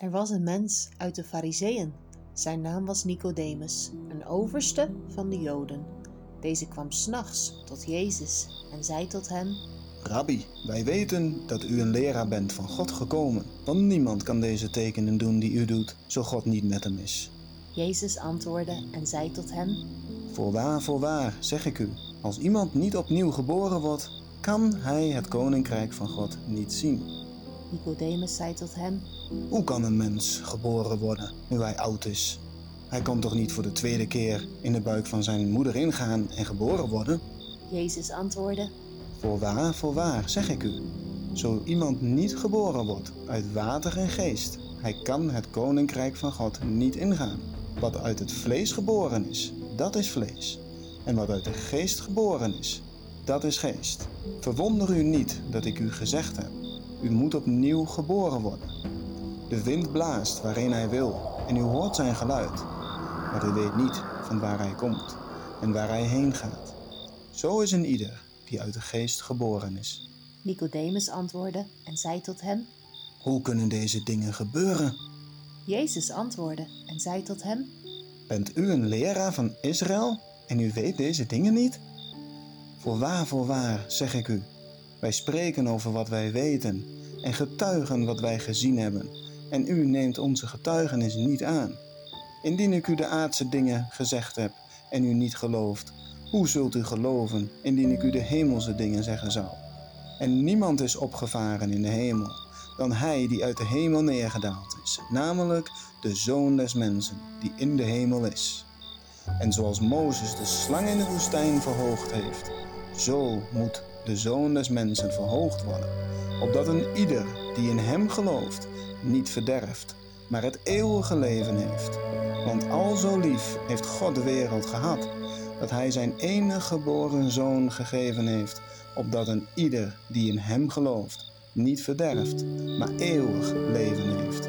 Er was een mens uit de Fariseeën. Zijn naam was Nicodemus, een overste van de Joden. Deze kwam s'nachts tot Jezus en zei tot hem: Rabbi, wij weten dat u een leraar bent van God gekomen, want niemand kan deze tekenen doen die u doet, zo God niet met hem is. Jezus antwoordde en zei tot hem: Voorwaar, voorwaar, zeg ik u, als iemand niet opnieuw geboren wordt, kan hij het koninkrijk van God niet zien. Nicodemus zei tot hem: Hoe kan een mens geboren worden nu hij oud is? Hij kan toch niet voor de tweede keer in de buik van zijn moeder ingaan en geboren worden? Jezus antwoordde: Voorwaar, voorwaar, zeg ik u, zo iemand niet geboren wordt uit water en geest, hij kan het koninkrijk van God niet ingaan. Wat uit het vlees geboren is, dat is vlees. En wat uit de geest geboren is, dat is geest. Verwonder u niet dat ik u gezegd heb, u moet opnieuw geboren worden. De wind blaast waarheen hij wil en u hoort zijn geluid, maar u weet niet van waar hij komt en waar hij heen gaat. Zo is een ieder die uit de geest geboren is. Nicodemus antwoordde en zei tot hem: Hoe kunnen deze dingen gebeuren? Jezus antwoordde en zei tot hem: Bent u een leraar van Israël en u weet deze dingen niet? Voorwaar, voorwaar, zeg ik u, wij spreken over wat wij weten en getuigen wat wij gezien hebben, en u neemt onze getuigenis niet aan. Indien ik u de aardse dingen gezegd heb en u niet gelooft, hoe zult u geloven indien ik u de hemelse dingen zeggen zou? En niemand is opgevaren in de hemel dan hij die uit de hemel neergedaald is, namelijk de Zoon des Mensen, die in de hemel is. En zoals Mozes de slang in de woestijn verhoogd heeft, zo moet de Zoon des Mensen verhoogd worden, opdat een ieder die in hem gelooft niet verderft, maar het eeuwige leven heeft. Want al zo lief heeft God de wereld gehad, dat hij zijn enige geboren Zoon gegeven heeft, opdat een ieder die in hem gelooft niet verderft, maar eeuwig leven heeft.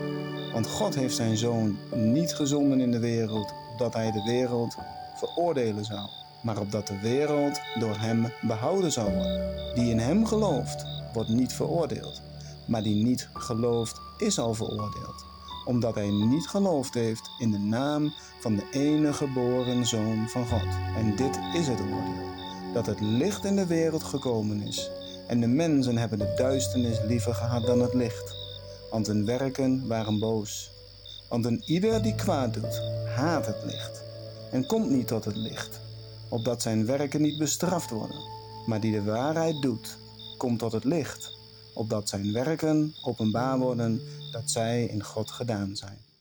Want God heeft zijn Zoon niet gezonden in de wereld, opdat hij de wereld veroordelen zou, maar opdat de wereld door hem behouden zou worden. Die in hem gelooft, wordt niet veroordeeld, maar die niet gelooft, is al veroordeeld, omdat hij niet geloofd heeft in de naam van de enige geboren Zoon van God. En dit is het oordeel, dat het licht in de wereld gekomen is en de mensen hebben de duisternis liever gehad dan het licht, want hun werken waren boos. Want een ieder die kwaad doet, haat het licht en komt niet tot het licht, opdat zijn werken niet bestraft worden. Maar die de waarheid doet, komt tot het licht, opdat zijn werken openbaar worden dat zij in God gedaan zijn.